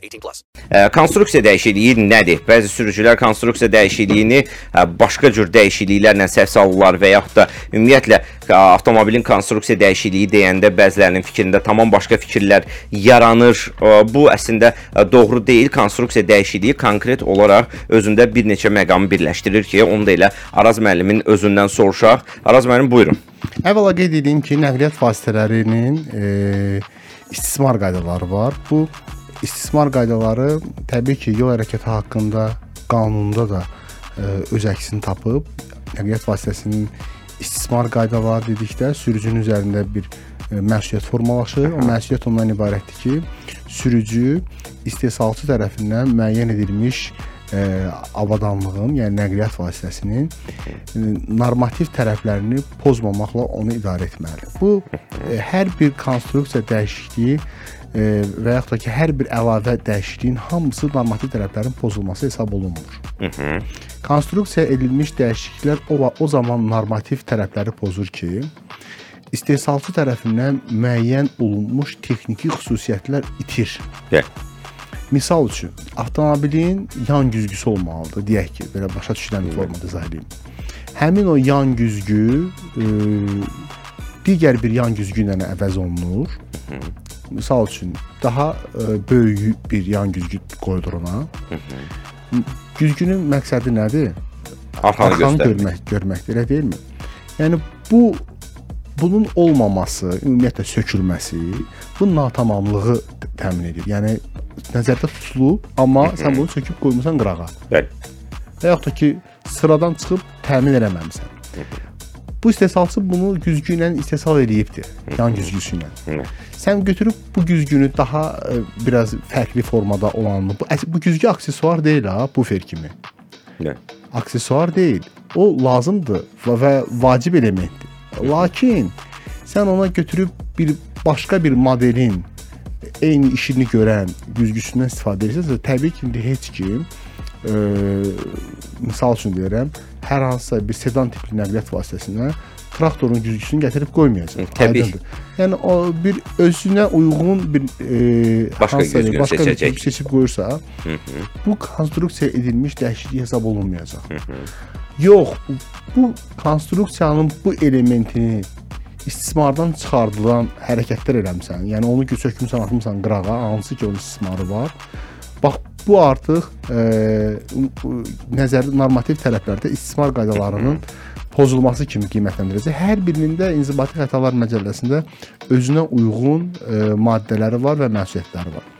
18 plus. Ə, Konstruksiya dəyişikliyi nədir? Bəzi sürücülər konstruksiya dəyişikliyini ə, başqa cür dəyişikliklərlə səhv salırlar və yaxud da ümumiyyətlə ə, avtomobilin konstruksiya dəyişikliyi deyəndə bəzilərinin fikrində tamam başqa fikirlər yaranır. Ə, Bu əslində ə, doğru deyil. Konstruksiya dəyişikliyi konkret olaraq özündə bir neçə məqamı birləşdirir ki, onu da elə Araz müəllimin özündən soruşaq. Araz müəllim buyurun. Əvvəla qeyd edeyim ki, nəqliyyat vasitələrinin e, istismar qaydaları var. Bu istismar qaydaları təbii ki, yol hərəkəti haqqında qanunda da e, öz əksini tapıb. Nəqliyyat vasitəsinin istismar qaydaları dedikdə sürücünün üzərində bir e, məsuliyyət formalaşır. O məsuliyyət ondan ibarətdir ki, sürücü istehsalçı tərəfindən müəyyən edilmiş e, avadanlığın, yəni nəqliyyat vasitəsinin e, normativ tərəflərini pozmamaqla onu idarə etməlidir. Bu e, hər bir konstruksiya dəyişikliyi e, və yaxud da ki, hər bir əlavə dəyişikliyin hamısı normativ tərəflərin pozulması hesab olunmur. Konstruksiya edilmiş dəyişikliklər o, o zaman normativ tərəfləri pozur ki, istehsalçı tərəfindən müəyyən olunmuş texniki xüsusiyyətlər itir. Bəli. Misal üçün, avtomobilin yan güzgüsü olmalıdır, deyək ki, belə başa düşülən bir formada izah edeyim. Həmin o yan güzgü e, digər bir yan güzgü ilə əvəz olunur. Misal üçün, daha e, böyük bir yan güzgü qoyulur ona. Güzgünün məqsədi nədir? Arxanı Arxanı görmək, görməkdir, elə deyilmi? Yəni bu bunun olmaması, ümumiyyətlə sökülməsi bu natamamlığı təmin edir. Yəni nəzərdə tutulub, amma sən bunu söküb qoymusan qırağa. Bəli. Və yaxud da ki, sıradan çıxıb təmin eləməmisən. Bu istehsalçı bunu güzgü ilə istehsal eləyibdir, yan güzgüsü ilə. Sən götürüb bu güzgünü daha e, biraz fərqli formada olanını, bu bu güzgü aksesuar deyil ha, bu fer kimi. Bəli. aksesuar deyil. O lazımdır və, və vacib elementdir. Lakin sən ona götürüb bir başqa bir modelin eyni işini görən güzgüsündən istifadə edirsən, təbii ki, indi heç kim e, misal üçün deyirəm, hər hansısa bir sedan tipli nəqliyyat vasitəsinə traktorun güzgüsünü gətirib qoymayacaq. Təbii. Aydındır. Yəni o bir özünə uyğun bir e, Başqa bir- güzgünü başqa bir seçəcək. güzgü seçib qoyursa, bu konstruksiya edilmiş dəyişiklik hesab olunmayacaq. Yox, bu konstruksiyanın bu elementini istismardan çıxardılan hərəkətlər eləmisən. Yəni onu sökmüsən, atmısan qırağa, hansı ki onun istismarı var. Bax bu artıq e, nəzər normativ tərəflərdə istismar qaydalarının pozulması kimi qiymətləndiriləcək. Hər birinin də inzibati xətalar məcəlləsində özünə uyğun e, maddələri var və məsuliyyətləri var.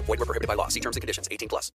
Void were prohibited by law. See terms and conditions. 18 plus.